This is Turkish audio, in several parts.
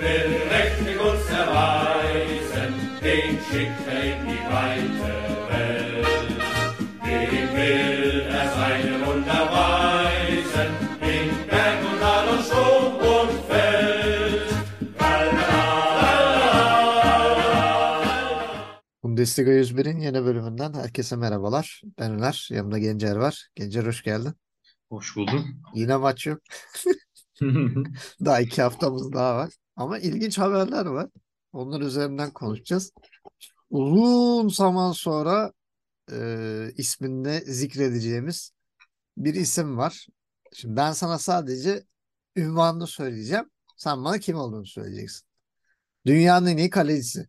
will mächtig uns erweisen, den schickt er in die weite Welt. Dem will er seine Wunder weisen, in Berg und Tal und Sturm und Feld. Bundesliga 101'in yeni bölümünden herkese merhabalar. Ben Öner, yanımda Gencer var. Gencer hoş geldin. Hoş buldum. Yine maç yok. Daha iki haftamız daha var. Ama ilginç haberler var. Onlar üzerinden konuşacağız. Uzun zaman sonra e, isminde zikredeceğimiz bir isim var. Şimdi ben sana sadece ünvanını söyleyeceğim. Sen bana kim olduğunu söyleyeceksin. Dünyanın en iyi kalecisi.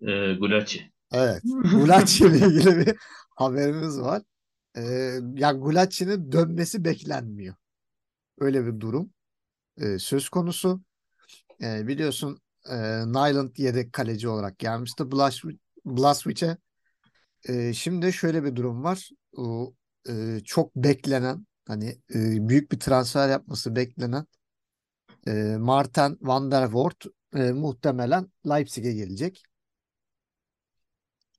Ee, Gulaci. Evet. Gulacsi ile ilgili bir haberimiz var. Ee, ya Gulacsi'nin dönmesi beklenmiyor. Öyle bir durum e, söz konusu. E, biliyorsun e, Nyland yedek kaleci olarak gelmişti Blas- Blaswich'e. E, şimdi şöyle bir durum var. O, e, çok beklenen hani e, büyük bir transfer yapması beklenen e, Martin van der Voort e, muhtemelen Leipzig'e gelecek.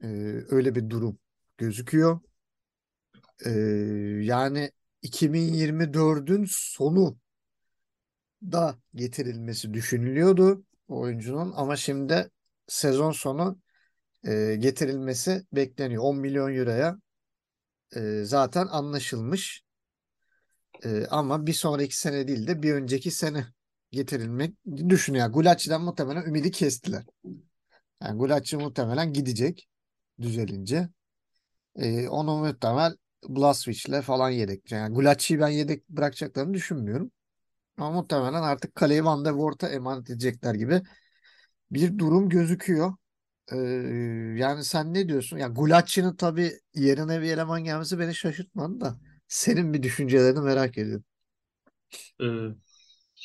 E, öyle bir durum gözüküyor. E, yani 2024'ün sonu da getirilmesi düşünülüyordu oyuncunun ama şimdi sezon sonu e, getirilmesi bekleniyor. 10 milyon euroya e, zaten anlaşılmış. E, ama bir sonraki sene değil de bir önceki sene getirilmek düşünüyor. Gulacsi'den muhtemelen ümidi kestiler. Yani Gulacsi muhtemelen gidecek düzelince. E, onu muhtemel Blaswich'le falan yedek. Yani Gulaci'yi ben yedek bırakacaklarını düşünmüyorum. Ama muhtemelen artık kaleyi Van der Voort'a emanet edecekler gibi bir durum gözüküyor. Ee, yani sen ne diyorsun? Ya Gulacsi'nin tabii yerine bir eleman gelmesi beni şaşırtmadı da senin bir düşüncelerini merak ediyorum. Ee,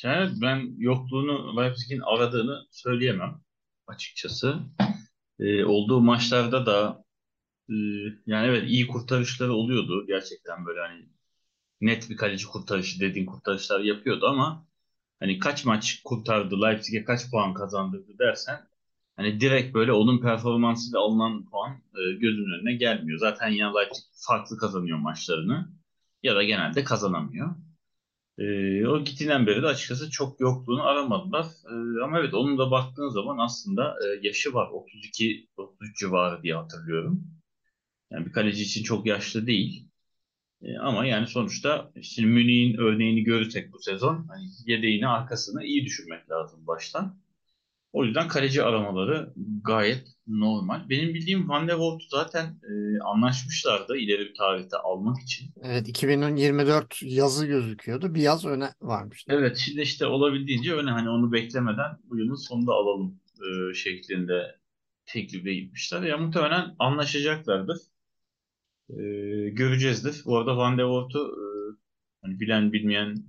yani ben yokluğunu Leipzig'in aradığını söyleyemem açıkçası. Ee, olduğu maçlarda da e, yani evet iyi kurtarışları oluyordu. Gerçekten böyle hani net bir kaleci kurtarışı dediğin kurtarışlar yapıyordu ama hani kaç maç kurtardı, Leipzig'e kaç puan kazandırdı dersen hani direkt böyle onun performansıyla alınan puan e, gözünün önüne gelmiyor. Zaten ya Leipzig farklı kazanıyor maçlarını ya da genelde kazanamıyor. E, o gittiğinden beri de açıkçası çok yokluğunu aramadılar. E, ama evet onun da baktığın zaman aslında e, yaşı var. 32 33 civarı diye hatırlıyorum. Yani bir kaleci için çok yaşlı değil. E, ama yani sonuçta şimdi Münih'in örneğini görürsek bu sezon hani yedeğini arkasını iyi düşünmek lazım baştan. O yüzden kaleci aramaları gayet normal. Benim bildiğim Van der Voort'u zaten e, anlaşmışlardı ileri bir tarihte almak için. Evet 2024 yazı gözüküyordu. Bir yaz öne varmıştı. Evet şimdi işte olabildiğince öne hani onu beklemeden bu yılın sonunda alalım e, şeklinde teklifle gitmişler. Ya muhtemelen anlaşacaklardır. E, göreceğizdir. Bu arada Van der Voort'u e, hani bilen bilmeyen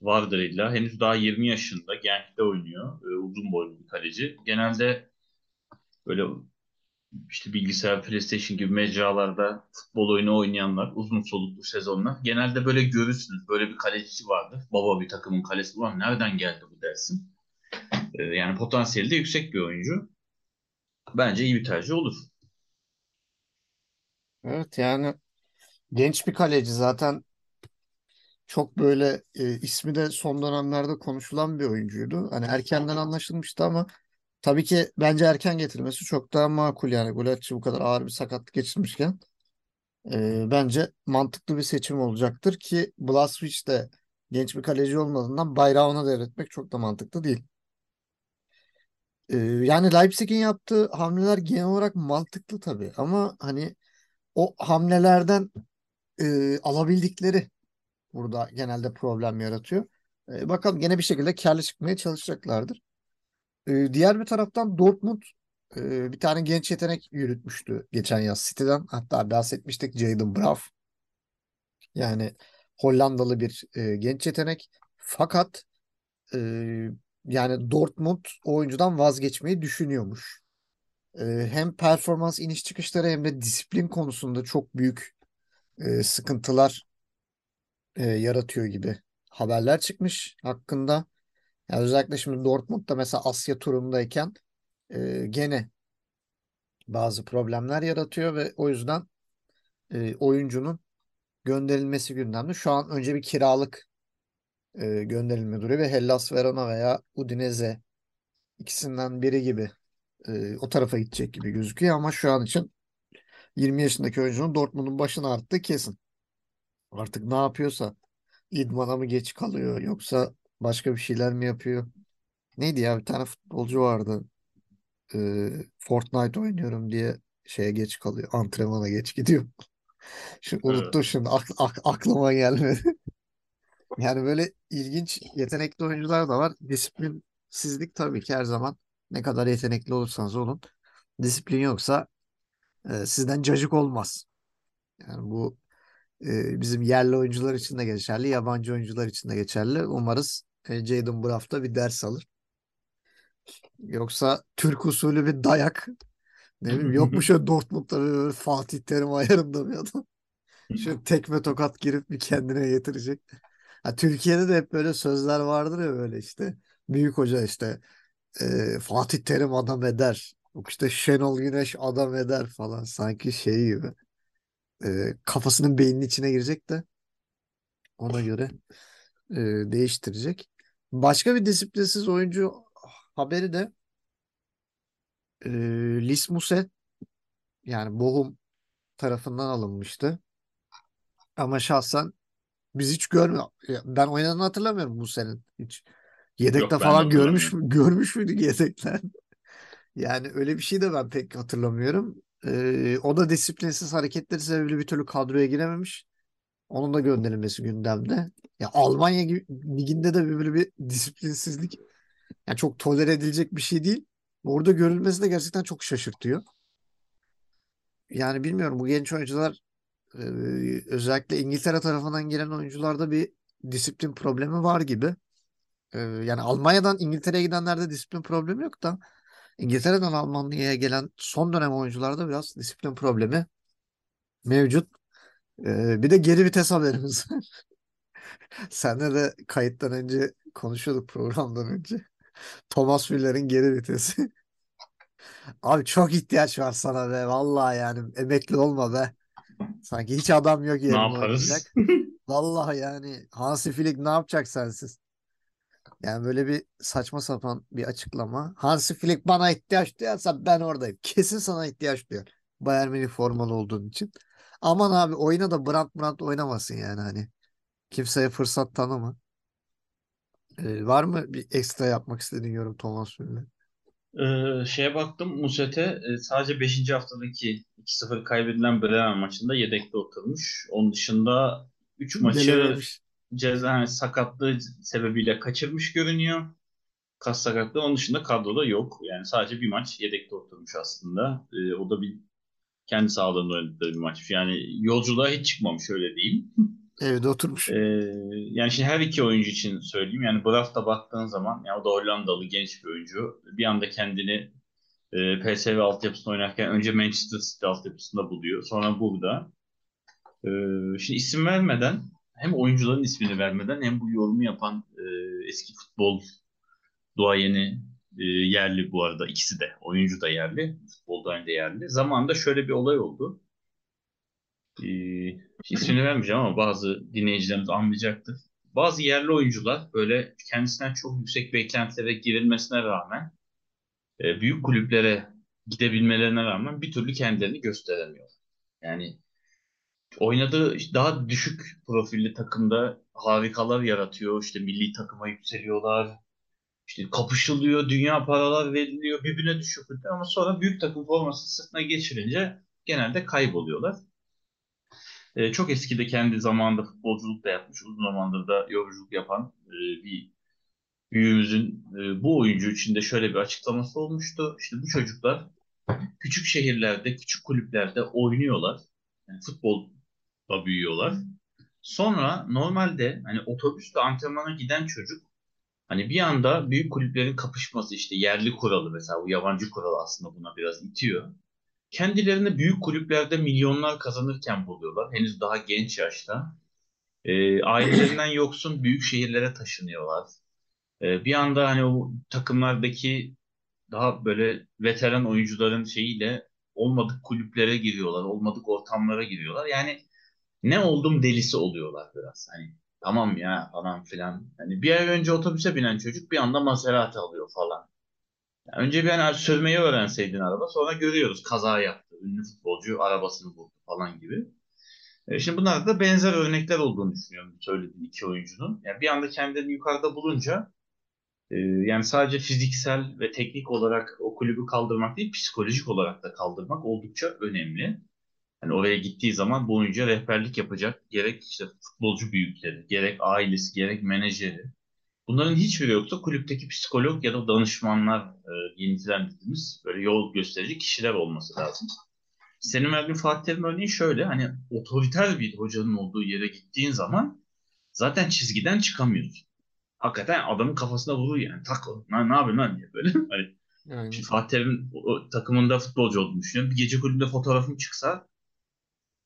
vardır illa. Henüz daha 20 yaşında. Genç'te oynuyor. E, uzun boylu bir kaleci. Genelde böyle işte bilgisayar, PlayStation gibi mecralarda futbol oyunu oynayanlar, uzun soluklu sezonlar. Genelde böyle görürsünüz. Böyle bir kalecisi vardır. Baba bir takımın kalesi. Ulan nereden geldi bu dersin. E, yani potansiyeli de yüksek bir oyuncu. Bence iyi bir tercih olur. Evet yani genç bir kaleci zaten çok böyle e, ismi de son dönemlerde konuşulan bir oyuncuydu. Hani erkenden anlaşılmıştı ama tabii ki bence erken getirmesi çok daha makul yani. Gulacsi bu kadar ağır bir sakatlık geçirmişken e, bence mantıklı bir seçim olacaktır ki Blaswich de genç bir kaleci olmadığından bayrağı ona devretmek çok da mantıklı değil. E, yani Leipzig'in yaptığı hamleler genel olarak mantıklı tabii ama hani o hamlelerden e, alabildikleri burada genelde problem yaratıyor. E, bakalım gene bir şekilde karlı çıkmaya çalışacaklardır. E, diğer bir taraftan Dortmund e, bir tane genç yetenek yürütmüştü geçen yaz City'den. Hatta bahsetmiştik Jayden Braaf. Yani Hollandalı bir e, genç yetenek. Fakat e, yani Dortmund oyuncudan vazgeçmeyi düşünüyormuş. E, hem performans iniş çıkışları hem de disiplin konusunda çok büyük e, sıkıntılar e, yaratıyor gibi haberler çıkmış hakkında. Yani özellikle şimdi Dortmund'da mesela Asya turundayken e, gene bazı problemler yaratıyor ve o yüzden e, oyuncunun gönderilmesi gündemde. Şu an önce bir kiralık e, gönderilme duruyor ve Hellas Verona veya Udinese ikisinden biri gibi e, o tarafa gidecek gibi gözüküyor ama şu an için 20 yaşındaki oyuncunun Dortmund'un başına arttı kesin. Artık ne yapıyorsa idmana mı geç kalıyor yoksa başka bir şeyler mi yapıyor? Neydi ya bir tane futbolcu vardı. E, Fortnite oynuyorum diye şeye geç kalıyor. Antrenmana geç gidiyor. Şimdi unuttum şimdi ak- ak- aklıma gelmedi. Yani böyle ilginç yetenekli oyuncular da var. Disiplinsizlik tabii ki her zaman ne kadar yetenekli olursanız olun. Disiplin yoksa e, sizden cacık olmaz. Yani bu e, bizim yerli oyuncular için de geçerli, yabancı oyuncular için de geçerli. Umarız e, Jadon Braff da bir ders alır. Yoksa Türk usulü bir dayak. Ne bileyim yok mu şöyle Dortmund'da böyle Fatih Terim ayarında bir adam. Şöyle tekme tokat girip bir kendine getirecek. Ha, Türkiye'de de hep böyle sözler vardır ya böyle işte. Büyük hoca işte e, Fatih Terim adam eder. Yok işte Şenol Güneş adam eder falan. Sanki şey gibi. E, kafasının beyninin içine girecek de ona göre e, değiştirecek. Başka bir disiplinsiz oyuncu haberi de e, Lis Muset yani Bochum tarafından alınmıştı. Ama şahsen biz hiç görmüyor. Ben oynadığını hatırlamıyorum bu senin hiç. Yedekte Yok falan görmüş hatırlamıyorum. görmüş müydük yedekten? Yani öyle bir şey de ben pek hatırlamıyorum. Ee, o da disiplinsiz hareketleri sebebiyle bir türlü kadroya girememiş. Onun da gönderilmesi gündemde. Ya Almanya gibi, liginde de böyle bir disiplinsizlik yani çok tolere edilecek bir şey değil. Orada görülmesi de gerçekten çok şaşırtıyor. Yani bilmiyorum bu genç oyuncular e, özellikle İngiltere tarafından gelen oyuncularda bir disiplin problemi var gibi. E, yani Almanya'dan İngiltere'ye gidenlerde disiplin problemi yok da İngiltere'den Almanya'ya gelen son dönem oyuncularda biraz disiplin problemi mevcut. E, bir de geri vites haberimiz var. Seninle de kayıttan önce konuşuyorduk programdan önce. Thomas Müller'in geri vitesi. Abi çok ihtiyaç var sana be. Vallahi yani emekli olma be. Sanki hiç adam yok Ne yerine yaparız? oynayacak. Vallahi yani Hansi Flick ne yapacak sensiz? Yani böyle bir saçma sapan bir açıklama. Hansi Flick bana ihtiyaç duyarsa ben oradayım. Kesin sana ihtiyaç duyar. Bayern Münih formalı olduğun için. Aman abi oyna da Brandt Brandt oynamasın yani hani. Kimseye fırsat tanıma. Ee, var mı bir ekstra yapmak istediğin yorum Thomas Müller? Ee, şeye baktım Musete e, sadece 5. haftadaki 2-0 kaybedilen Bremen maçında yedekte oturmuş. Onun dışında 3 maçı Gelememiş. Ceza yani sakatlığı sebebiyle kaçırmış görünüyor. Kas sakatlığı onun dışında kadroda yok. Yani sadece bir maç yedekte oturmuş aslında. Ee, o da bir kendi sağlığında oynadığı bir maçmış. Yani yolculuğa hiç çıkmamış öyle diyeyim. Evde oturmuş. Ee, yani şimdi her iki oyuncu için söyleyeyim. Yani Braft'a baktığın zaman ya o da Hollandalı genç bir oyuncu. Bir anda kendini e, PSV altyapısında oynarken önce Manchester City altyapısında buluyor. Sonra burada. Ee, şimdi isim vermeden hem oyuncuların ismini vermeden hem bu yorumu yapan e, eski futbol duayeni e, yerli bu arada ikisi de. Oyuncu da yerli, futbol duayeni de yerli. Zamanında şöyle bir olay oldu. Ee, ismini vermeyeceğim ama bazı dinleyicilerimiz anlayacaktır. Bazı yerli oyuncular böyle kendisinden çok yüksek beklentilere girilmesine rağmen e, büyük kulüplere gidebilmelerine rağmen bir türlü kendilerini gösteremiyor. Yani oynadığı daha düşük profilli takımda harikalar yaratıyor. İşte milli takıma yükseliyorlar. İşte kapışılıyor, dünya paralar veriliyor, birbirine düşüyor ama sonra büyük takım forması sırtına geçirince genelde kayboluyorlar. E, çok eskide kendi zamanında futbolculuk da yapmış, uzun zamandır da yorumculuk yapan e, bir büyüğümüzün e, bu oyuncu için de şöyle bir açıklaması olmuştu. İşte bu çocuklar küçük şehirlerde, küçük kulüplerde oynuyorlar. Yani futbolda büyüyorlar. Sonra normalde hani otobüsle antrenmana giden çocuk hani bir anda büyük kulüplerin kapışması işte yerli kuralı mesela bu yabancı kural aslında buna biraz itiyor kendilerini büyük kulüplerde milyonlar kazanırken buluyorlar. Henüz daha genç yaşta. E, ailelerinden yoksun büyük şehirlere taşınıyorlar. E, bir anda hani o takımlardaki daha böyle veteran oyuncuların şeyiyle olmadık kulüplere giriyorlar, olmadık ortamlara giriyorlar. Yani ne oldum delisi oluyorlar biraz. Hani tamam ya falan filan. Hani bir ay önce otobüse binen çocuk bir anda Maserati alıyor falan. Yani önce bir hani sürmeyi öğrenseydin araba sonra görüyoruz kaza yaptı. Ünlü futbolcu arabasını vurdu falan gibi. E, şimdi bunlar da benzer örnekler olduğunu düşünüyorum söylediğim iki oyuncunun. Yani bir anda kendilerini yukarıda bulunca e, yani sadece fiziksel ve teknik olarak o kulübü kaldırmak değil psikolojik olarak da kaldırmak oldukça önemli. Hani oraya gittiği zaman bu oyuncuya rehberlik yapacak gerek işte futbolcu büyükleri, gerek ailesi, gerek menajeri. Bunların hiçbiri yoksa kulüpteki psikolog ya da danışmanlar e, yönetilendirdiğimiz böyle yol gösterici kişiler olması lazım. Senin verdiğin Fatih Terim örneği şöyle hani otoriter bir hocanın olduğu yere gittiğin zaman zaten çizgiden çıkamıyorsun. Hakikaten adamın kafasına vurur yani. Tak ne, ne yapıyorsun lan diye böyle. Hani Yani Şimdi Fatih Terim'in takımında futbolcu olduğunu düşünüyorum. Bir gece kulübünde fotoğrafım çıksa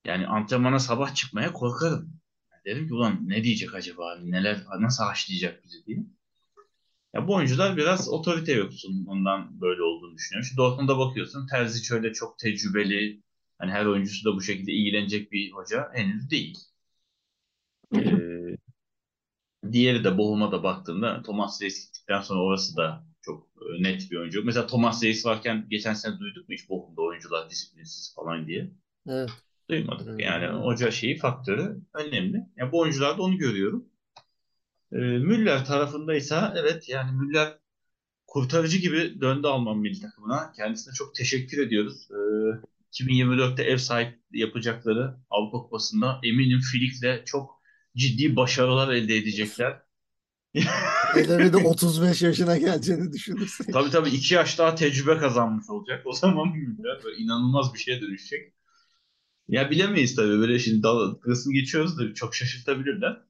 yani antrenmana sabah çıkmaya korkarım. Derim ki ulan ne diyecek acaba neler nasıl haşlayacak bizi diye. Ya bu oyuncular biraz otorite yoksun ondan böyle olduğunu düşünüyorum. Şimdi Dortmund'a bakıyorsun Terzic şöyle çok tecrübeli hani her oyuncusu da bu şekilde ilgilenecek bir hoca henüz değil. Ee, diğeri de Bochum'a da baktığında Thomas Reis gittikten sonra orası da çok e, net bir oyuncu. Mesela Thomas Reis varken geçen sene duyduk mu hiç Bochum'da oyuncular disiplinsiz falan diye. evet. Duymadık. Evet. Yani hoca şeyi faktörü önemli. Yani bu oyuncularda onu görüyorum. Ee, Müller tarafındaysa evet yani Müller kurtarıcı gibi döndü Alman milli takımına. Kendisine çok teşekkür ediyoruz. Ee, 2024'te ev sahipliği yapacakları Avrupa Kupası'nda eminim Flick'le çok ciddi başarılar elde edecekler. Hele bir de 35 yaşına geleceğini düşünürsün. Tabii tabii iki yaş daha tecrübe kazanmış olacak. O zaman Müller böyle inanılmaz bir şeye dönüşecek. Ya bilemeyiz tabii böyle şimdi dalgasını geçiyoruz da çok şaşırtabilirler.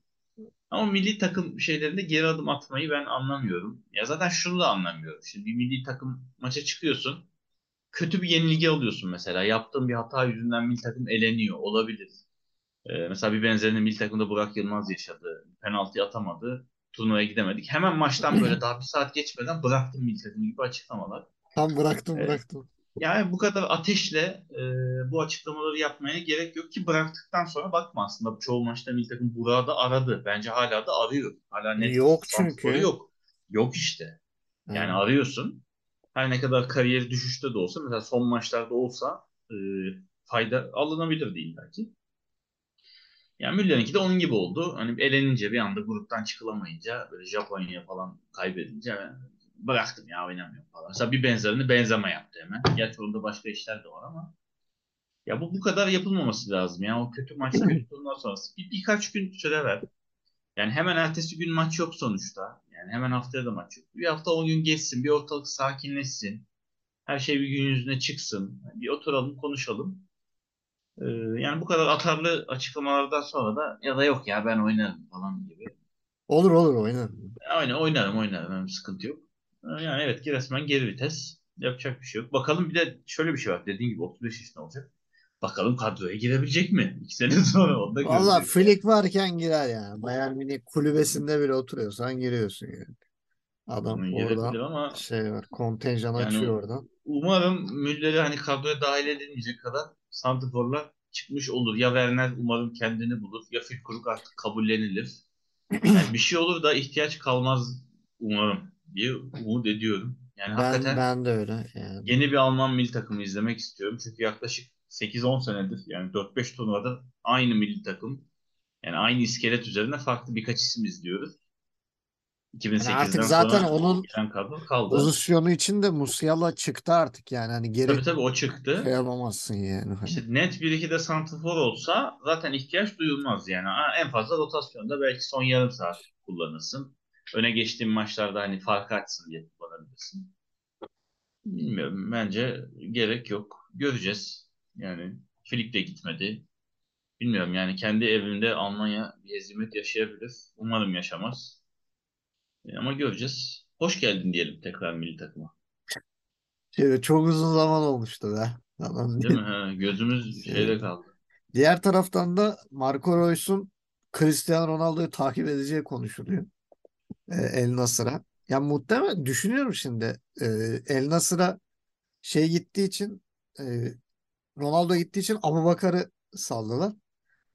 Ama milli takım şeylerinde geri adım atmayı ben anlamıyorum. Ya zaten şunu da anlamıyorum. Şimdi bir milli takım maça çıkıyorsun. Kötü bir yenilgi alıyorsun mesela. Yaptığın bir hata yüzünden milli takım eleniyor. Olabilir. Ee, mesela bir benzerini milli takımda Burak Yılmaz yaşadı. Penaltı atamadı. Turnuvaya gidemedik. Hemen maçtan böyle daha bir saat geçmeden bıraktım milli takımı gibi açıklamalar. Tam bıraktım Evet. bıraktım. Yani bu kadar ateşle e, bu açıklamaları yapmaya gerek yok ki bıraktıktan sonra bakma aslında çoğu maçta milli takım Burak'ı da aradı. Bence hala da arıyor. Hala net Yok çünkü. Yok. Yok işte. Yani Yani arıyorsun. Her ne kadar kariyeri düşüşte de olsa mesela son maçlarda olsa e, fayda alınabilir değil belki. Yani Müller'inki de onun gibi oldu. Hani elenince bir anda gruptan çıkılamayınca böyle Japonya falan kaybedince ben bıraktım ya oynamıyorum falan. Mesela bir benzerini Benzema yaptı hemen. Gerçi onda başka işler de var ama. Ya bu bu kadar yapılmaması lazım ya. O kötü maç, kötü turnuva sonrası. Bir, birkaç gün süre ver. Yani hemen ertesi gün maç yok sonuçta. Yani hemen haftaya da maç yok. Bir hafta on gün geçsin, bir ortalık sakinleşsin. Her şey bir gün yüzüne çıksın. Bir oturalım, konuşalım. Ee, yani bu kadar atarlı açıklamalardan sonra da ya da yok ya ben oynarım falan gibi. olur olur oynar. Aynen oynarım oynarım yani sıkıntı yok. Yani evet ki resmen geri vites. Yapacak bir şey yok. Bakalım bir de şöyle bir şey var. Dediğim gibi 35 yaşında olacak. Bakalım kadroya girebilecek mi? İki sene sonra onu da Valla. Flick varken girer yani. Bayern Münih kulübesinde bile oturuyorsan giriyorsun yani. Adam orada ama şey var kontenjan Yani açıyor oradan. umarım Müller'i hani kadroya dahil edilmeyecek kadar santrforlar çıkmış olur. Ya Werner umarım kendini bulur ya Füllkrug artık kabullenilir. Yani bir şey olur da ihtiyaç kalmaz umarım diye umut ediyorum. Yani Ben hakikaten ben de öyle yani. yeni bir Alman milli takımı izlemek istiyorum. Çünkü yaklaşık 8-10 senedir yani 4-5 turnuvada aynı milli takım yani aynı iskelet üzerine farklı birkaç isim izliyoruz. Yani 2008'den artık zaten sonra onun kadro kaldı. pozisyonu için de Musiala çıktı artık yani. Hani geri Tabii tabii o çıktı. şey yapamazsın yani. Hani. İşte net bir iki de santrfor olsa zaten ihtiyaç duyulmaz yani. En fazla rotasyonda belki son yarım saat kullanırsın. Öne geçtiğin maçlarda hani fark açsın diye kullanabilirsin. Bilmiyorum. Bence gerek yok. Göreceğiz. Yani Flick de gitmedi. Bilmiyorum yani kendi evinde Almanya bir hezimet yaşayabilir. Umarım yaşamaz. E, Ama göreceğiz. Hoş geldin diyelim tekrar milli takıma. Şey, çok uzun zaman olmuştu be. Adam Değil mi? Ha, gözümüz Şey- şeyde kaldı. Diğer taraftan da Marco Reus'un Cristiano Ronaldo'yu takip edeceği konuşuluyor. Ee, El Nasır'a. Ya muhtemelen düşünüyorum şimdi. E, El Nasır'a şey gittiği için e, Ronaldo gittiği için Abubakar'ı salladılar.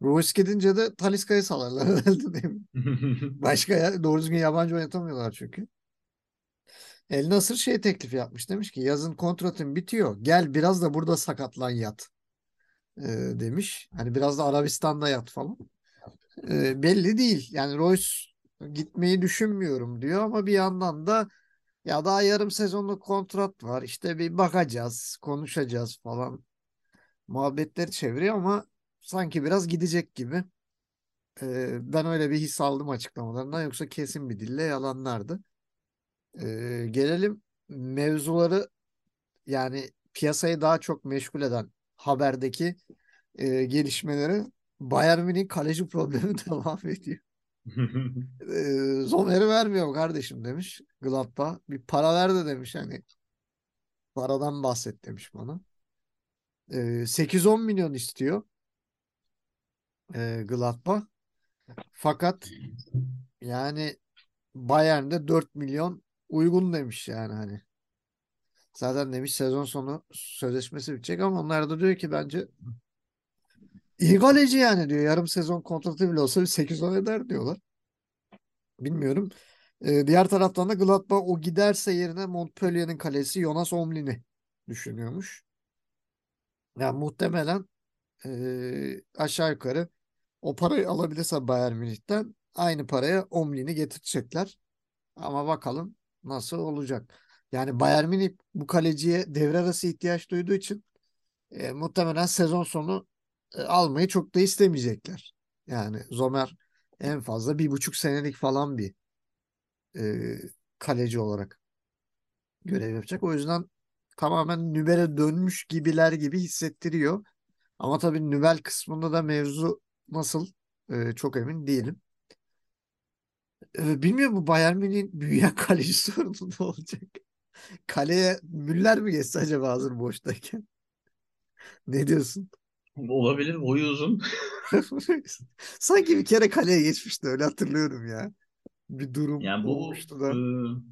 Ruiz gidince de Talisca'yı sallarlar herhalde değil mi? Başka ya, doğru düzgün yabancı oynatamıyorlar çünkü. El Nasır şey teklifi yapmış. Demiş ki yazın kontratın bitiyor. Gel biraz da burada sakatlan yat. E, demiş. Hani biraz da Arabistan'da yat falan. E, belli değil. Yani Royce gitmeyi düşünmüyorum diyor ama bir yandan da ya daha yarım sezonluk kontrat var. İşte bir bakacağız, konuşacağız falan. Muhabbetleri çeviriyor ama sanki biraz gidecek gibi. Ee, ben öyle bir his aldım açıklamalarından. Yoksa kesin bir dille yalanlardı. Ee, gelelim mevzuları yani piyasayı daha çok meşgul eden haberdeki e, gelişmeleri. Bayern Münih kaleci problemi devam ediyor. Ee, Zomer'i vermiyor kardeşim demiş Gladbach. Bir para ver de demiş hani. Paradan bahset demiş bana. Ee, 8-10 milyon istiyor e, Gladbach. Fakat yani Bayern'de 4 milyon uygun demiş yani hani. Zaten demiş sezon sonu sözleşmesi bitecek ama onlar da diyor ki bence iyi yani diyor. Yarım sezon kontratı bile olsa bir 8-10 eder diyorlar. Bilmiyorum. Ee, diğer taraftan da Gladbach o giderse yerine Montpellier'in kalesi Jonas Omlin'i düşünüyormuş. Yani muhtemelen e, aşağı yukarı o parayı alabilirse Bayern Münih'ten aynı paraya Omlin'i getirecekler. Ama bakalım nasıl olacak. Yani Bayern Münih bu kaleciye devre arası ihtiyaç duyduğu için e, muhtemelen sezon sonu almayı çok da istemeyecekler. Yani Zomer en fazla bir buçuk senelik falan bir e, kaleci olarak görev yapacak. O yüzden tamamen Nübel'e dönmüş gibiler gibi hissettiriyor. Ama tabii Nübel kısmında da mevzu nasıl e, çok emin değilim. E, bilmiyorum bu Bayern Münih'in büyüyen kaleci sorunu ne olacak? Kaleye Müller mi geçse acaba hazır boştayken? Ne diyorsun? Olabilir boyu uzun. Sanki bir kere kaleye geçmişti öyle hatırlıyorum ya. Bir durum Yani bu olmuştu da. e,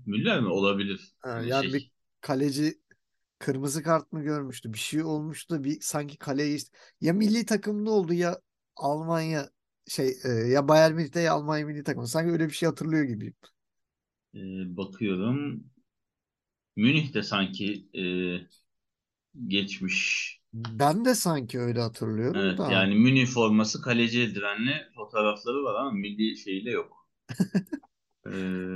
Müller mi olabilir? Ha, Hani yani şey, bir kaleci kırmızı kart mı görmüştü? Bir şey olmuştu. Bir sanki kaleye geçti. Ya milli takımda oldu ya Almanya şey e, ya Bayern Münih'te ya Almanya milli takımı. Sanki öyle bir şey hatırlıyor gibiyim. e, bakıyorum. Münih'te sanki e, geçmiş. Ben de sanki öyle hatırlıyorum Evet, da. yani Münih forması kaleci eldivenli fotoğrafları var ama milli şeyle yok. E,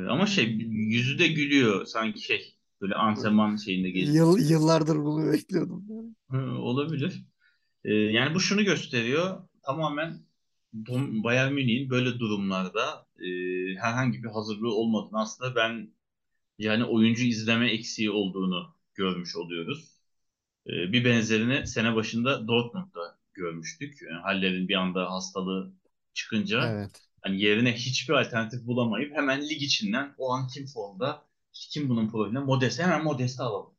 ama şey yüzü de gülüyor sanki şey böyle antrenman şeyinde geziyor. Yıl, yıllardır bunu bekliyordum. Hı, olabilir. E, yani bu şunu gösteriyor. Tamamen bu- Bayern Münih'in böyle durumlarda e, herhangi bir hazırlığı olmadığını aslında ben yani oyuncu izleme eksiği olduğunu görmüş oluyoruz. E, bir benzerini sene başında Dortmund'da görmüştük. Yani Haller'in bir anda hastalığı çıkınca Evet. hani yerine hiçbir alternatif bulamayıp hemen lig içinden o an kim formda, kim bunun profiline, Modest'i hemen Modest'i alalım.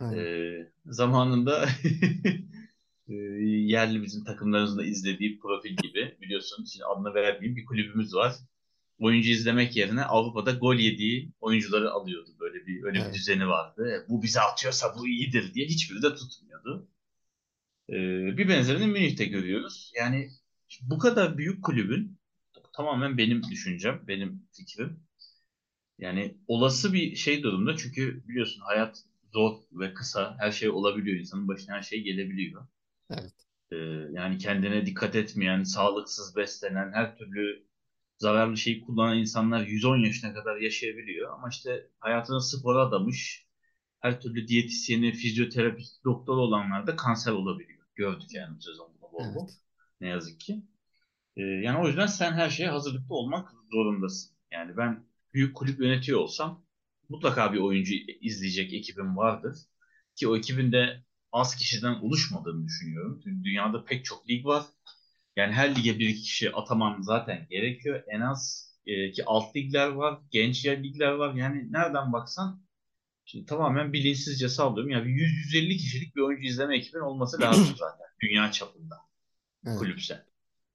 Evet. Ee, zamanında e, yerli bizim takımlarımızın da izlediği profil gibi biliyorsun şimdi adını vermeyeyim bir kulübümüz var. Oyuncu izlemek yerine Avrupa'da gol yediği oyuncuları alıyordu. Böyle bir öyle bir Evet. düzeni vardı. Bu bize atıyorsa bu iyidir diye hiçbiri de tutmuyordu. Ee, bir benzerini Münih'te görüyoruz. Yani bu kadar büyük kulübün tamamen benim düşüncem, benim fikrim. Yani olası bir şey durumda çünkü biliyorsun hayat zor ve kısa. Her şey olabiliyor. İnsanın başına her şey gelebiliyor. Evet. Ee, yani kendine dikkat etmeyen, sağlıksız beslenen, her türlü zararlı şeyi kullanan insanlar 110 yaşına kadar yaşayabiliyor. Ama işte hayatını spora adamış, her türlü diyetisyeni, fizyoterapist, doktor olanlar da kanser olabiliyor. Gördük yani bu sezonda bol bol. Evet. Ne yazık ki. Ee, yani o yüzden sen her şeye hazırlıklı olmak zorundasın. Yani ben büyük kulüp yönetiyor olsam mutlaka bir oyuncu izleyecek ekibim vardır. Ki o ekibin de az kişiden oluşmadığını düşünüyorum. Dünyada pek çok lig var. Yani her lige bir iki kişi ataman zaten gerekiyor. En az e, ki alt ligler var, genç yer ligler var. Yani nereden baksan şimdi tamamen bilinçsizce sallıyorum. Yani bir 100-150 kişilik bir oyuncu izleme ekibin olması lazım zaten dünya çapında Evet. kulüpse.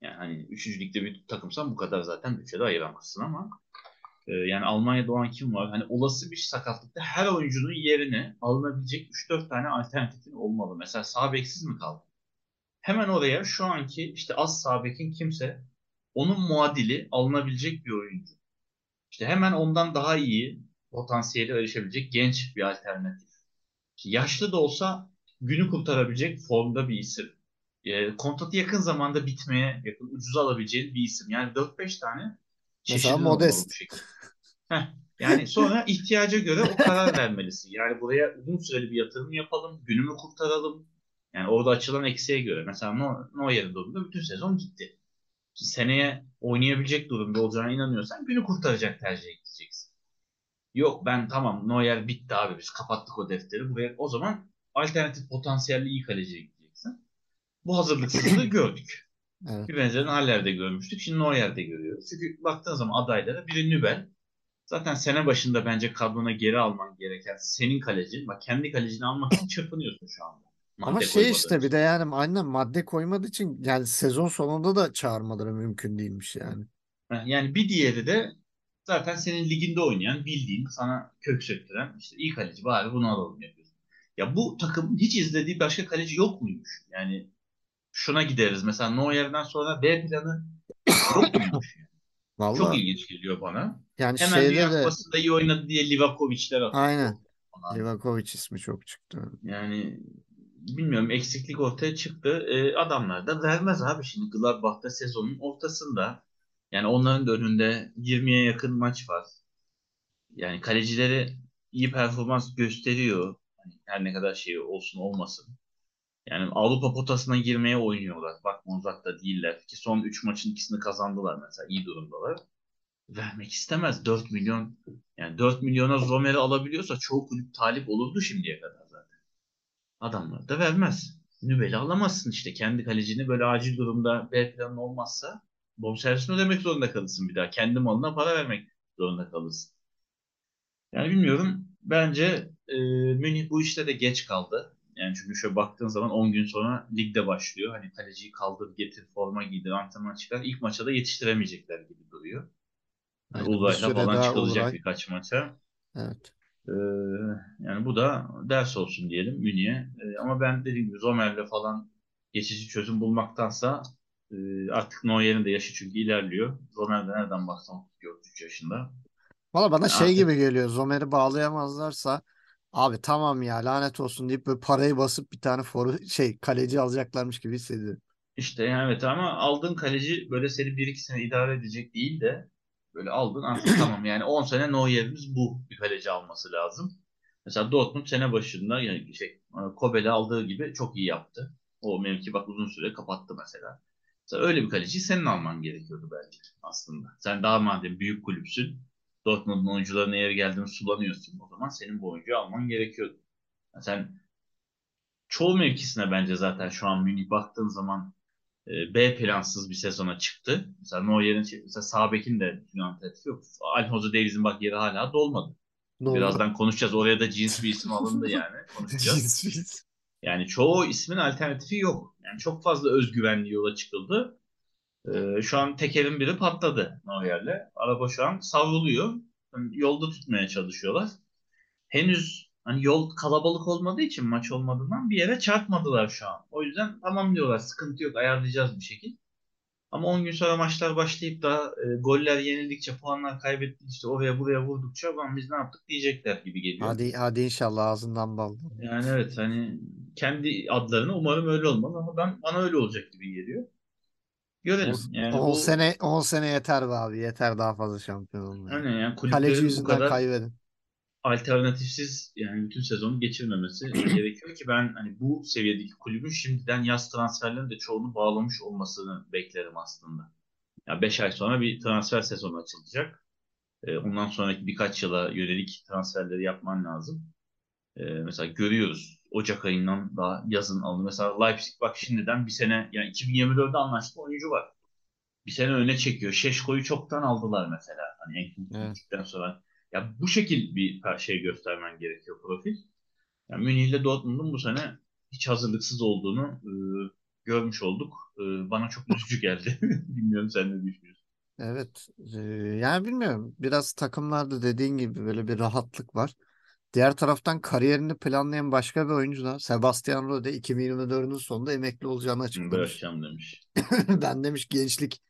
Yani hani 3. ligde bir takımsan bu kadar zaten bütçede ayıramazsın ama Ee, yani Almanya'da olan kim var? Hani olası bir sakatlıkta her oyuncunun yerine alınabilecek 3-4 tane alternatifin olmalı. Mesela sağ beksiz mi kaldı? Hemen oraya şu anki işte az sağ bekin kimse onun muadili alınabilecek bir oyuncu. İşte hemen ondan daha iyi potansiyeli erişebilecek genç bir alternatif. İşte yaşlı da olsa günü kurtarabilecek formda bir isim. E, kontratı yakın zamanda bitmeye yakın ucuza alabileceğin bir isim. Yani 4-5 tane Mesela Modest. Heh, yani sonra ihtiyaca göre o karar vermelisin. Yani buraya uzun süreli bir yatırım yapalım, günümü kurtaralım. Yani orada açılan eksiğe göre. Mesela No- Neuer'in durumunda bütün sezon gitti. Seneye oynayabilecek durumda olacağına inanıyorsan günü kurtaracak tercih edeceksin. Yok ben tamam Neuer bitti abi biz kapattık o defteri. Buraya o zaman alternatif potansiyelli iyi kaleciye gideceksin. Bu hazırlıksızlığı gördük. Evet. Bir benzerini Haller'de görmüştük. Şimdi Neuer'de görüyoruz. Çünkü baktığın zaman adaylara biri Nübel. Zaten sene başında bence kadrona geri alman gereken senin kalecin. Bak kendi kalecini almak için çırpınıyorsun şu anda. Ama şey koymadığın işte bir de yani aynen madde koymadığı için yani sezon sonunda da çağırmaları mümkün değilmiş yani. Yani bir diğeri de zaten senin liginde oynayan, bildiğin, sana kök söktüren işte iyi kaleci bari bunu alalım yapıyorsun. Ya bu takımın hiç izlediği başka kaleci yok muymuş? Yani şuna gideriz. Mesela Neuer'den sonra B planı yok muymuş? Yani? Çok Valla ilginç geliyor bana. yani Hemen şeyde Dünya de Kupası'nda iyi oynadı diye Livakovic'ler atıyor. aynen. Livakovic ismi çok çıktı. Yani bilmiyorum eksiklik ortaya çıktı. Ee, adamlar da vermez abi şimdi Gladbach'ta sezonun ortasında. Yani onların da önünde 20'ye yakın maç var. Yani kalecileri iyi performans gösteriyor. Hani her ne kadar şey olsun olmasın. Yani Avrupa potasına girmeye oynuyorlar. Bakma uzakta değiller. Ki son 3 maçın ikisini kazandılar mesela. iyi durumdalar. Vermek istemez. 4 milyon yani 4 milyona Zomer'i alabiliyorsa çoğu kulüp talip olurdu şimdiye kadar. Adamlar da vermez. Nübel'i alamazsın işte. Kendi kalecini böyle acil durumda B planın olmazsa bonservisini ödemek zorunda kalırsın bir daha. Kendi malına para vermek zorunda kalırsın. Yani bilmiyorum. Bence e, Münih bu işte de geç kaldı. Yani çünkü şöyle baktığın zaman 10 gün sonra ligde başlıyor. Hani kaleciyi kaldır, getir, forma giydir, antrenman çıkar. İlk maça da yetiştiremeyecekler gibi duruyor. Hani Aynen, falan çıkılacak Uludağ. birkaç maça. Evet. Ee, yani bu da ders olsun diyelim Münih'e. Ee, ama ben dediğim gibi Zomer'le falan geçici çözüm bulmaktansa e, artık Neuer'in de yaşı çünkü ilerliyor. Zomer de nereden baksan 33 yaşında. Valla bana Yani şey artık gibi geliyor. Zomer'i bağlayamazlarsa abi tamam ya lanet olsun deyip böyle parayı basıp bir tane foru şey kaleci alacaklarmış gibi hissediyorum. işte yani evet ama aldığın kaleci böyle seni 1-2 sene idare edecek değil de böyle aldın artık tamam yani 10 sene Neuer'imiz bu bir kaleci alması lazım. Mesela Dortmund sene başında yani şey Kobel'i aldığı gibi çok iyi yaptı. O mevki bak uzun süre kapattı mesela. Mesela öyle bir kaleciyi senin alman gerekiyordu bence aslında. Sen daha madem büyük kulüpsün, Dortmund'un oyuncularına yer geldiğini sulanıyorsun. O zaman senin bu oyuncuyu alman gerekiyordu. Yani sen çoğu mevkisine bence zaten şu an Münih baktığın zaman e, B plansız bir sezona çıktı. Mesela Neuer'in şey- mesela sağ bekin de alternatifi yok. Alfonso Davies'in bak yeri hala dolmadı. Oldu? Birazdan konuşacağız. Oraya da cins bir isim alındı yani. Konuşacağız. Cins. Yani çoğu ismin alternatifi yok. Yani çok fazla özgüvenli yola çıkıldı. Ee, şu an tekerin biri patladı Neuer'le. Araba şu an savruluyor. Yani yolda tutmaya çalışıyorlar. Henüz hani yol kalabalık olmadığı için maç olmadığından bir yere çarpmadılar şu an. O yüzden tamam diyorlar sıkıntı yok ayarlayacağız bir şekilde. Ama 10 gün sonra maçlar başlayıp da e, goller yenildikçe puanlar kaybettik işte oraya buraya vurdukça "Ulan biz ne yaptık diyecekler gibi geliyor. Hadi hadi inşallah ağzından bal. Yani evet hani kendi adlarını umarım öyle olmalı ama ben bana öyle olacak gibi geliyor. Görelim. 10 Yani 10 bu sene 10 sene yeter be abi. Yeter daha fazla şampiyon olmaya. hani yani Kaleci bu yüzünden kadar kaybedin. Alternatifsiz yani bütün sezonu geçirmemesi gerekiyor ki ben hani bu seviyedeki kulübün şimdiden yaz transferlerinin de çoğunu bağlamış olmasını beklerim aslında. Ya 5 ay sonra bir transfer sezonu açılacak. Ee, ondan sonraki birkaç yıla yönelik transferleri yapman lazım. Ee, mesela görüyoruz Ocak ayından daha yazın alındı. Mesela Leipzig bak şimdiden bir sene yani 2024'de anlaştığı oyuncu var. Bir sene öne çekiyor. Şeşko'yu çoktan aldılar mesela. Hani en Evet. sonra. Ya bu şekil bir şey göstermen gerekiyor profil. Yani Münih ile Dortmund'un bu sene hiç hazırlıksız olduğunu e, görmüş olduk. E, bana çok üzücü geldi. Bilmiyorum sen ne düşünüyorsun? Evet. Ee, yani bilmiyorum. Biraz takımlarda dediğin gibi böyle bir rahatlık var. Diğer taraftan kariyerini planlayan başka bir oyuncu da Sebastian Rode 2024'ün sonunda emekli olacağını açıklamış. Bırakacağım demiş. Ben demiş gençlik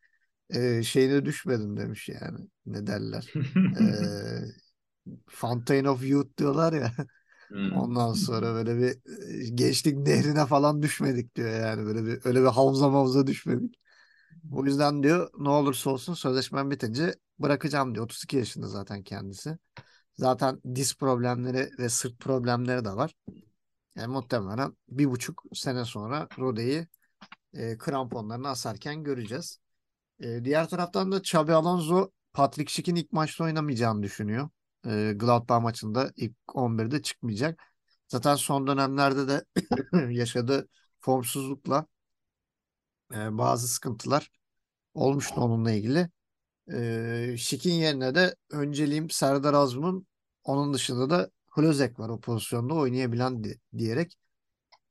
e, şeyine düşmedim demiş yani. Ne derler? E, Fountain of Youth diyorlar ya. Hmm. Ondan sonra böyle bir gençlik nehrine falan düşmedik diyor yani. Böyle bir öyle bir havza mavza düşmedik. O yüzden diyor ne olursa olsun sözleşmem bitince bırakacağım diyor. 32 yaşında zaten kendisi. Zaten diz problemleri ve sırt problemleri de var. Yani muhtemelen bir buçuk sene sonra Rode'yi e, kramponlarını asarken göreceğiz. E, diğer taraftan da Xabi Alonso Patrick Schick'in ilk maçta oynamayacağını düşünüyor. E, Gladbach maçında ilk 11'de çıkmayacak. Zaten son dönemlerde de yaşadığı formsuzlukla e, bazı sıkıntılar olmuştu onunla ilgili. E, Schick'in yerine de önceliğim Serdar Azmun'un onun dışında da Hlozek var o pozisyonda oynayabilen di- diyerek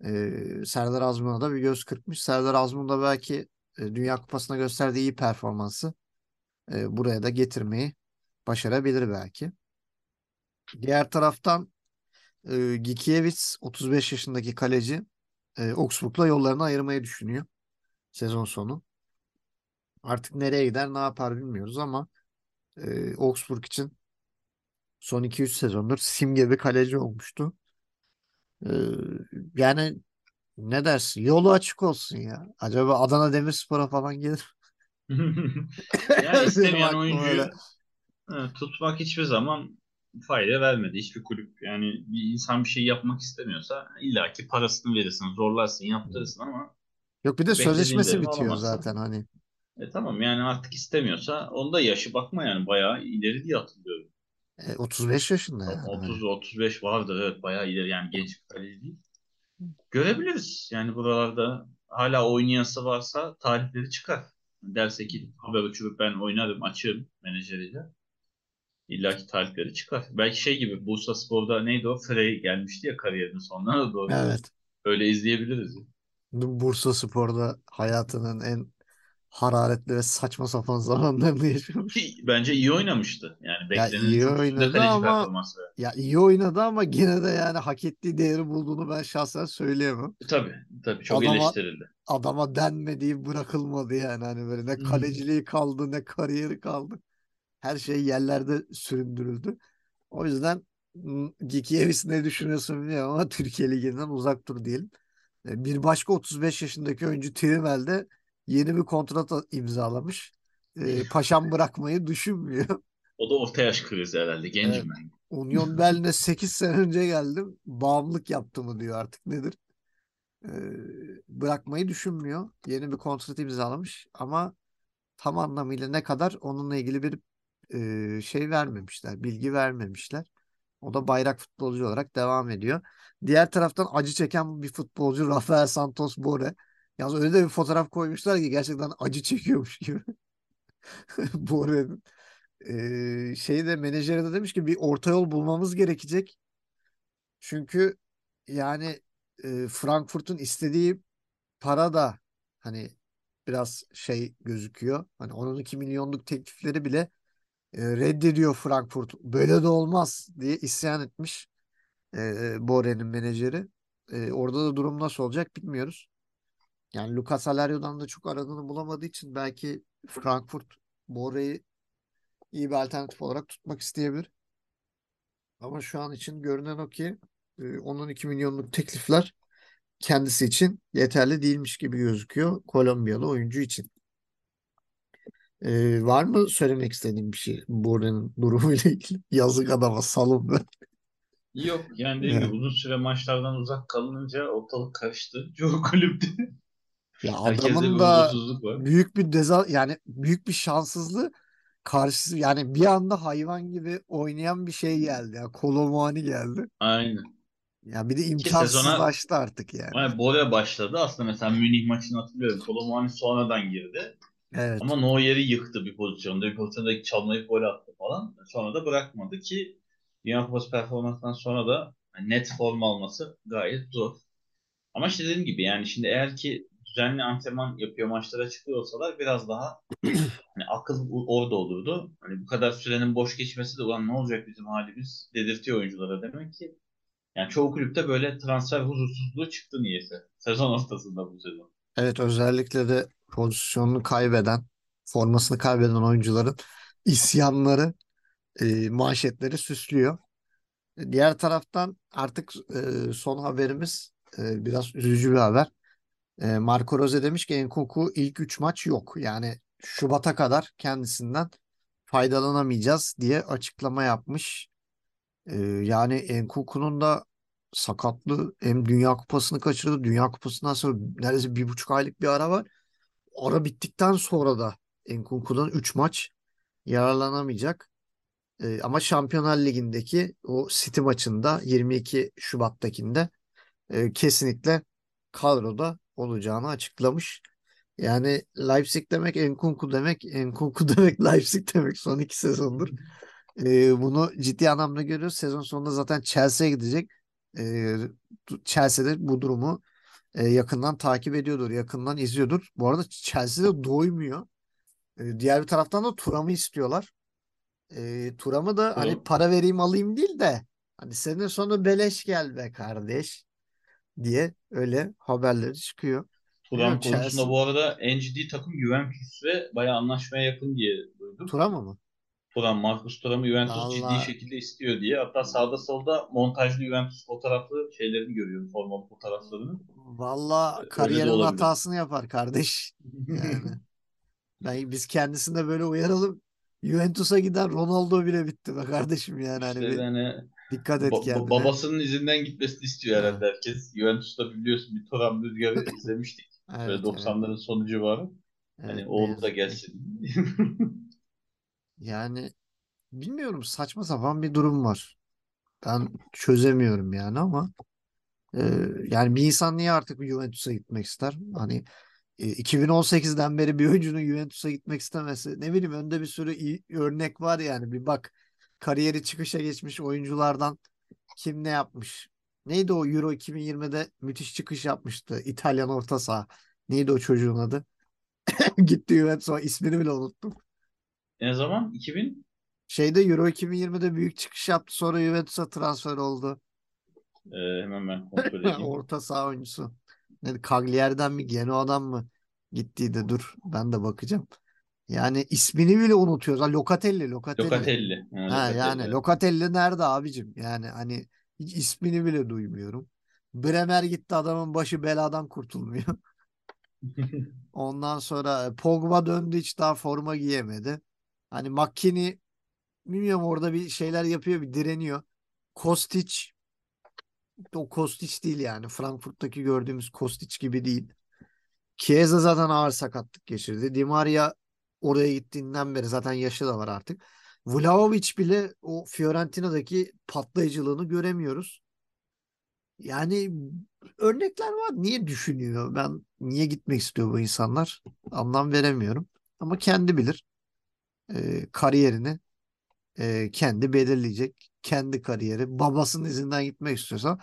e, Serdar Azmun'a da bir göz kırpmış. Serdar Azmun da belki Dünya Kupası'na gösterdiği iyi performansı e, buraya da getirmeyi başarabilir belki. Diğer taraftan e, Gikiewicz 35 yaşındaki kaleci e, Augsburg'la yollarını ayırmayı düşünüyor sezon sonu. Artık nereye gider ne yapar bilmiyoruz ama e, Augsburg için son 2-3 sezondur simge bir kaleci olmuştu. E, yani ne dersin? Yolu açık olsun ya. Acaba Adana Demirspor'a falan gelir Benim istemeyen oyuncuyu öyle. tutmak hiçbir zaman fayda vermedi. Hiçbir kulüp yani bir insan bir şey yapmak istemiyorsa illaki parasını verirsin, zorlarsın, yaptırırsın ama Yok bir de sözleşmesi bitiyor alamazsın. zaten hani. E tamam yani artık istemiyorsa onda yaşı bakma yani bayağı ileri diye hatırlıyorum. E, 35 yaşında yani. Hani. 30-35 vardır evet bayağı ileri yani genç bir kaleci değil. Görebiliriz yani buralarda hala oynayası varsa tarihleri çıkar. Derse ki haber uçurup ben oynarım açığım menajeriyle. İlla ki talipleri çıkar. Belki şey gibi Bursa Spor'da neydi o? Frey gelmişti ya kariyerinin sonuna da doğru. Evet. Öyle izleyebiliriz. Bursa Spor'da hayatının en hararetli ve saçma sapan zamanlarını yaşamış. Ki bence iyi oynamıştı. Yani Ya beklenenin iyi çok üstünde oynadı ama ya iyi oynadı ama gene de yani hak ettiği değeri bulduğunu ben şahsen söyleyemem. E, Tabii, tabii çok Adama eleştirildi. adama denmediği bırakılmadı yani hani böyle ne kaleciliği kaldı ne kariyeri kaldı. Her şey yerlerde süründürüldü. O yüzden m, Gikiewicz ne düşünüyorsun bilmiyorum ama Türkiye Ligi'nden uzak dur diyelim. E, Bir başka 35 yaşındaki oyuncu Trimmel de yeni bir kontrat imzalamış. E, Paşam bırakmayı düşünmüyor. O da orta yaş krizi herhalde. Evet. Gencim ben. Union Berlin'e 8 sene önce geldim. Bağımlılık yaptı mı diyor artık nedir? E, bırakmayı düşünmüyor. Yeni bir kontrat imzalamış ama tam anlamıyla ne kadar onunla ilgili bir e, şey vermemişler, bilgi vermemişler. O da bayrak futbolcu olarak devam ediyor. Diğer taraftan acı çeken bir futbolcu Rafael Santos Bore. Yalnız öyle de bir fotoğraf koymuşlar ki gerçekten acı çekiyormuş gibi Bore'nin. Ee, şey de menajeri de demiş ki bir orta yol bulmamız gerekecek. Çünkü yani e, Frankfurt'un istediği para da hani biraz şey gözüküyor. Hani 12 milyonluk teklifleri bile e, reddediyor Frankfurt. Böyle de olmaz diye isyan etmiş e, Bore'nin menajeri. E, orada da durum nasıl olacak bilmiyoruz. Yani Lucas Alario'dan da çok aradığını bulamadığı için belki Frankfurt Bore'yi iyi bir alternatif olarak tutmak isteyebilir. Ama şu an için görünen o ki e, onun 2 milyonluk teklifler kendisi için yeterli değilmiş gibi gözüküyor Kolombiyalı oyuncu için. E, var mı söylemek istediğim bir şey Bore'nin durumuyla ilgili? Yazık adama salın be. Yok yani dediğim gibi uzun süre maçlardan uzak kalınınca ortalık karıştı. Çoğu kulüpte. Ya Herkeste adamın da büyük bir deza yani büyük bir şanssızlığı karşısı yani bir anda hayvan gibi oynayan bir şey geldi ya. Kolomani geldi. Aynen. Ya bir de Ki sezona imkansızlaştı artık yani. yani Bora başladı. Aslında mesela Münih maçını hatırlıyorum. Kolomani sonradan girdi. Evet. Ama Neuer'i yıktı bir pozisyonda. Bir pozisyonda çalmayıp gol attı falan. Sonra da bırakmadı ki Dünya Kupası performansından sonra da net form alması gayet zor. Ama işte dediğim gibi yani şimdi eğer ki düzenli antrenman yapıyor, maçlara çıkıyor olsalar biraz daha hani akıl orada olurdu. Hani bu kadar sürenin boş geçmesi de ulan ne olacak bizim halimiz dedirtiyor oyunculara demek ki. Yani çoğu kulüpte böyle transfer huzursuzluğu çıktı niyeyse. Sezon ortasında bu sezon. Evet özellikle de pozisyonunu kaybeden, formasını kaybeden oyuncuların isyanları, e, manşetleri süslüyor. Diğer taraftan artık e, son haberimiz e, biraz üzücü bir haber. E, Marco Rose demiş ki Enkunku ilk 3 maç yok. Yani Şubat'a kadar kendisinden faydalanamayacağız diye açıklama yapmış. E, yani Enkunku'nun da sakatlığı hem Dünya Kupası'nı kaçırdı. Dünya Kupası'ndan sonra neredeyse bir buçuk aylık bir ara var. Ara bittikten sonra da Enkunku'dan 3 maç yararlanamayacak. E, ama Şampiyonlar Ligi'ndeki o City maçında 22 Şubat'takinde e, kesinlikle kadroda olacağını açıklamış. Yani Leipzig demek Enkunku demek, Enkunku demek Leipzig demek son iki sezondur. E, bunu ciddi anlamda görüyoruz. Sezon sonunda zaten Chelsea'ye gidecek. E, Chelsea'de bu durumu e, yakından takip ediyordur, yakından izliyordur. Bu arada Chelsea'de doymuyor. E, diğer bir taraftan da Thuram'ı istiyorlar. E, Thuram'ı da hani para vereyim alayım değil de hani senin sonu beleş gel be kardeş diye öyle haberleri çıkıyor. Turan konusunda Chelsea- bu arada en ciddi takım Juventus ve bayağı anlaşmaya yakın diye duydum. Thuram'ı mı? Turan, Marcus Thuram'ı Juventus ciddi Vallahi- şekilde istiyor diye. Hatta sağda solda montajlı Juventus fotoğraflı şeylerini görüyorum. Formalı fotoğraflarını. Valla kariyerin hatasını yapar kardeş. Yani ben, biz kendisine böyle uyaralım. Juventus'a giden Ronaldo bile bitti be kardeşim yani hani İşte bir yani dikkat et ba- kendine. babasının izinden gitmesini istiyor herhalde herkes. Juventus'ta biliyorsun bir Thuram rüzgarı izlemiştik. Evet, Böyle 90'ların sonu civarı. evet, Hani oğlu da gelsin. Yani bilmiyorum saçma sapan bir durum var. Ben çözemiyorum yani ama e, yani bir insan niye artık Juventus'a gitmek ister? Hani e, 2018'den beri bir oyuncunun Juventus'a gitmek istemesi ne bileyim önde bir sürü iyi örnek var yani bir bak kariyeri çıkışa geçmiş oyunculardan kim ne yapmış? Neydi o Euro 2020'de müthiş çıkış yapmıştı İtalyan orta saha. Neydi o çocuğun adı? Gitti Juventus'a ismini bile unuttum. Ne zaman? 2000? Şeyde Euro 2020'de büyük çıkış yaptı sonra Juventus'a transfer oldu. Ee, hemen ben kontrol edeyim. Orta saha oyuncusu. Ne, Cagliari'den mi Genoa'dan mı gittiydi dur ben de bakacağım. Yani ismini bile unutuyoruz. Ha, Locatelli, Locatelli. Locatelli. Ha, Ha, Locatelli. yani Locatelli nerede abicim? Yani hani hiç ismini bile duymuyorum. Bremer gitti adamın başı beladan kurtulmuyor. Ondan sonra Pogba döndü hiç daha forma giyemedi. Hani McKennie bilmiyorum orada bir şeyler yapıyor bir direniyor. Kostic o Kostic değil yani. Frankfurt'taki gördüğümüz Kostic gibi değil. Chiesa zaten ağır sakatlık geçirdi. Di Maria oraya gittiğinden beri zaten yaşı da var artık. Vlahovic bile o Fiorentina'daki patlayıcılığını göremiyoruz. Yani örnekler var. Niye düşünüyor? Ben niye gitmek istiyor bu insanlar? Anlam veremiyorum. Ama kendi bilir. Ee, kariyerini e, kendi belirleyecek. Kendi kariyeri. Babasının izinden gitmek istiyorsa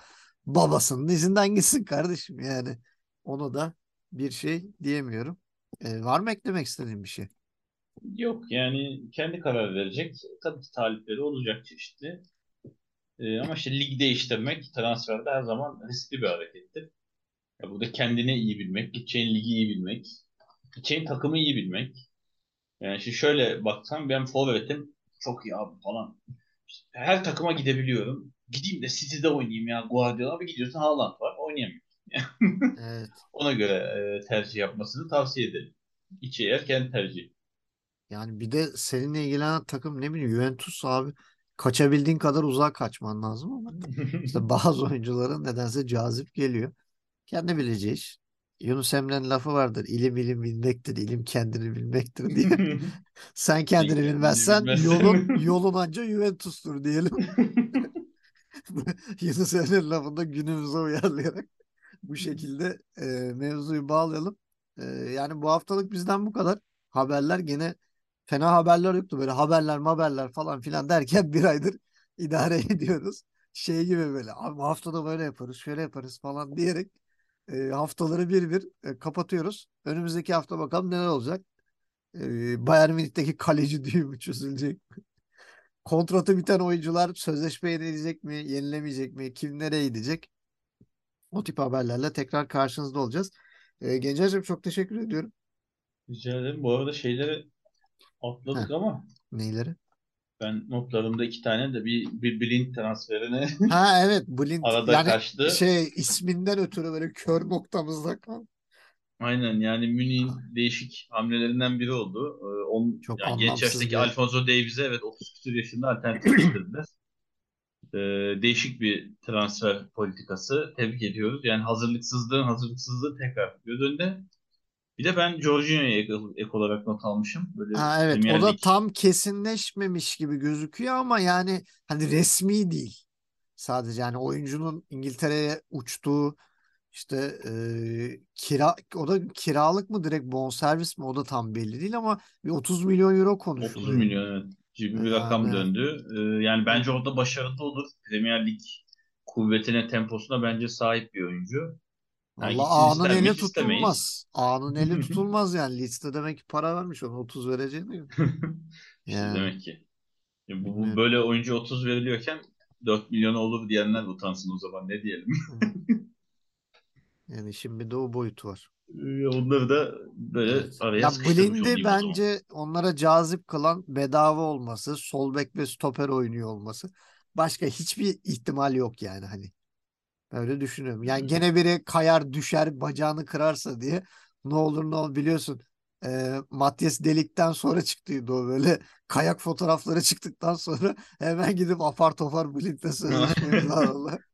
babasının izinden gitsin kardeşim yani. Onu da bir şey diyemiyorum. Ee, var mı eklemek istediğin bir şey? Yok yani kendi karar verecek. Tabii ki talipleri olacak çeşitli. Ee, ama işte lig değiştirmek transferde her zaman riskli bir harekettir. Ya burada kendini iyi bilmek, gideceğin ligi iyi bilmek, gideceğin takımı iyi bilmek. Yani şimdi şöyle baksam ben forvetim çok iyi abi falan. İşte her takıma gidebiliyorum. Gideyim de City'de oynayayım ya Guardiola. Bir gidiyorsun Haaland var oynayamıyor. Evet. Ona göre e, tercih yapmasını tavsiye ederim. İçi yer kendi tercihi. Yani bir de seninle ilgilenen takım ne bileyim Juventus abi kaçabildiğin kadar uzağa kaçman lazım ama işte bazı oyuncuların nedense cazip geliyor. Kendi bileceği iş. Yunus Emre'nin lafı vardır. İlim ilim bilmektir, ilim kendini bilmektir diye. Sen kendini bilmezsen yolun yolun anca Juventus'tur diyelim. Yunus Emre'nin lafını da günümüze uyarlayarak bu şekilde e, mevzuyu bağlayalım. E, yani bu haftalık bizden bu kadar. Haberler gene fena haberler yoktu. Böyle haberler haberler falan filan derken bir aydır idare ediyoruz. Şey gibi böyle abi haftada böyle yaparız şöyle yaparız falan diyerek E, haftaları bir bir e, kapatıyoruz. Önümüzdeki hafta bakalım neler olacak. E, Bayern Münih'teki kaleci düğümü çözülecek. Kontratı biten oyuncular sözleşme yenilecek mi, yenilemeyecek mi, kim nereye gidecek? O tip haberlerle tekrar karşınızda olacağız. E, Gencer'cim çok teşekkür ediyorum. Rica ederim. Bu arada şeyleri atladık ama Neyleri? ben notlarımda iki tane de bir, bir Blind transferine Ha evet Blind arada yani kaçtı. şey isminden ötürü böyle kör noktamızda kal. Aynen yani Münih'in değişik hamlelerinden biri oldu. Ee, onun, Çok yani genç anlamsız yaştaki bir- Alfonso Davies'e evet 30 küsur yaşında alternatif getirdiler. Ee, değişik bir transfer politikası. Tebrik ediyoruz. Yani hazırlıksızlığın hazırlıksızlığı tekrar göz önünde. Bir de ben Jorginho'ya ek, ek olarak not almışım. Böyle Ha evet Premier o da Lig- tam kesinleşmemiş gibi gözüküyor ama yani hani resmi değil. Sadece yani oyuncunun İngiltere'ye uçtuğu işte e, kira o da kiralık mı direkt bonservis mi o da tam belli değil ama bir 30 milyon euro 30 konuşuluyor. milyon evet. Ciddi bir rakam Yani- döndü. Ee, yani bence orada başarılı olur. Premier Lig kuvvetine, temposuna bence sahip bir oyuncu. Gitsin ağanın ister eli tutulmaz. Ağanın eli tutulmaz yani. Leeds'te demek ki para vermiş ona 30 vereceğini. yok. İşte Yani. demek ki. Bu, bu böyle oyuncu 30 veriliyorken 4 milyona olur diyenler utansın o zaman ne diyelim. Yani bir de o boyutu var. Onları da böyle Evet. araya Ya Blind'i bence onlara cazip kılan bedava olması, sol bek ve stoper oynuyor olması. Başka hiçbir ihtimal yok yani hani. Öyle düşünüyorum. Yani gene biri kayar düşer bacağını kırarsa diye ne olur ne olur biliyorsun. E, Matias delikten sonra çıktıydı o böyle kayak fotoğrafları çıktıktan sonra hemen gidip apar topar Blind'le sözleşme imzaladılar.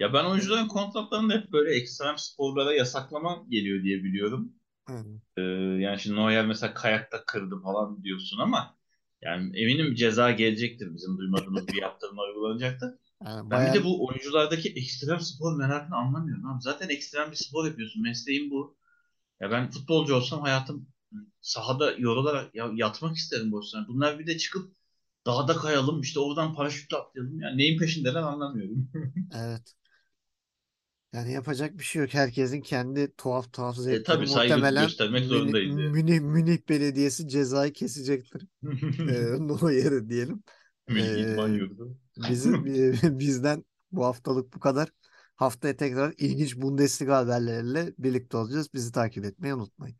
Ya ben oyuncuların kontratlarını hep böyle ekstrem sporlara yasaklama geliyor diye biliyorum. Ee, yani şimdi Neuer mesela kayakta kırdı falan diyorsun ama yani eminim ceza gelecektir bizim duymadığımız bir yaptırımlar uygulanacaktır. Yani Ben bir de bu oyunculardaki ekstrem spor merakını anlamıyorum abi. Zaten ekstrem bir spor yapıyorsun. Mesleğin bu. Ya ben futbolcu olsam hayatım sahada yorularak ya yatmak isterim boşuna. Bunlar bir de çıkıp dağda kayalım işte oradan paraşütle atlayalım. Yani neyin peşindeler anlamıyorum. Evet. Yani yapacak bir şey yok. Herkesin kendi tuhaf tuhaf zevkleri E, tabii saygı muhtemelen göstermek Münih, zorundayız yani. Münih, Münih Belediyesi cezayı kesecektir. Ee, Neuer'e diyelim. Ee, bizim e, bizden bu haftalık bu kadar. Haftaya tekrar ilginç Bundesliga haberleriyle birlikte olacağız. Bizi takip etmeyi unutmayın.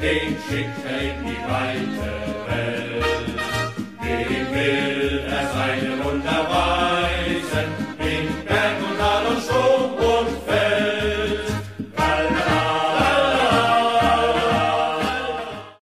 Den schickt er in die weite Welt. Den will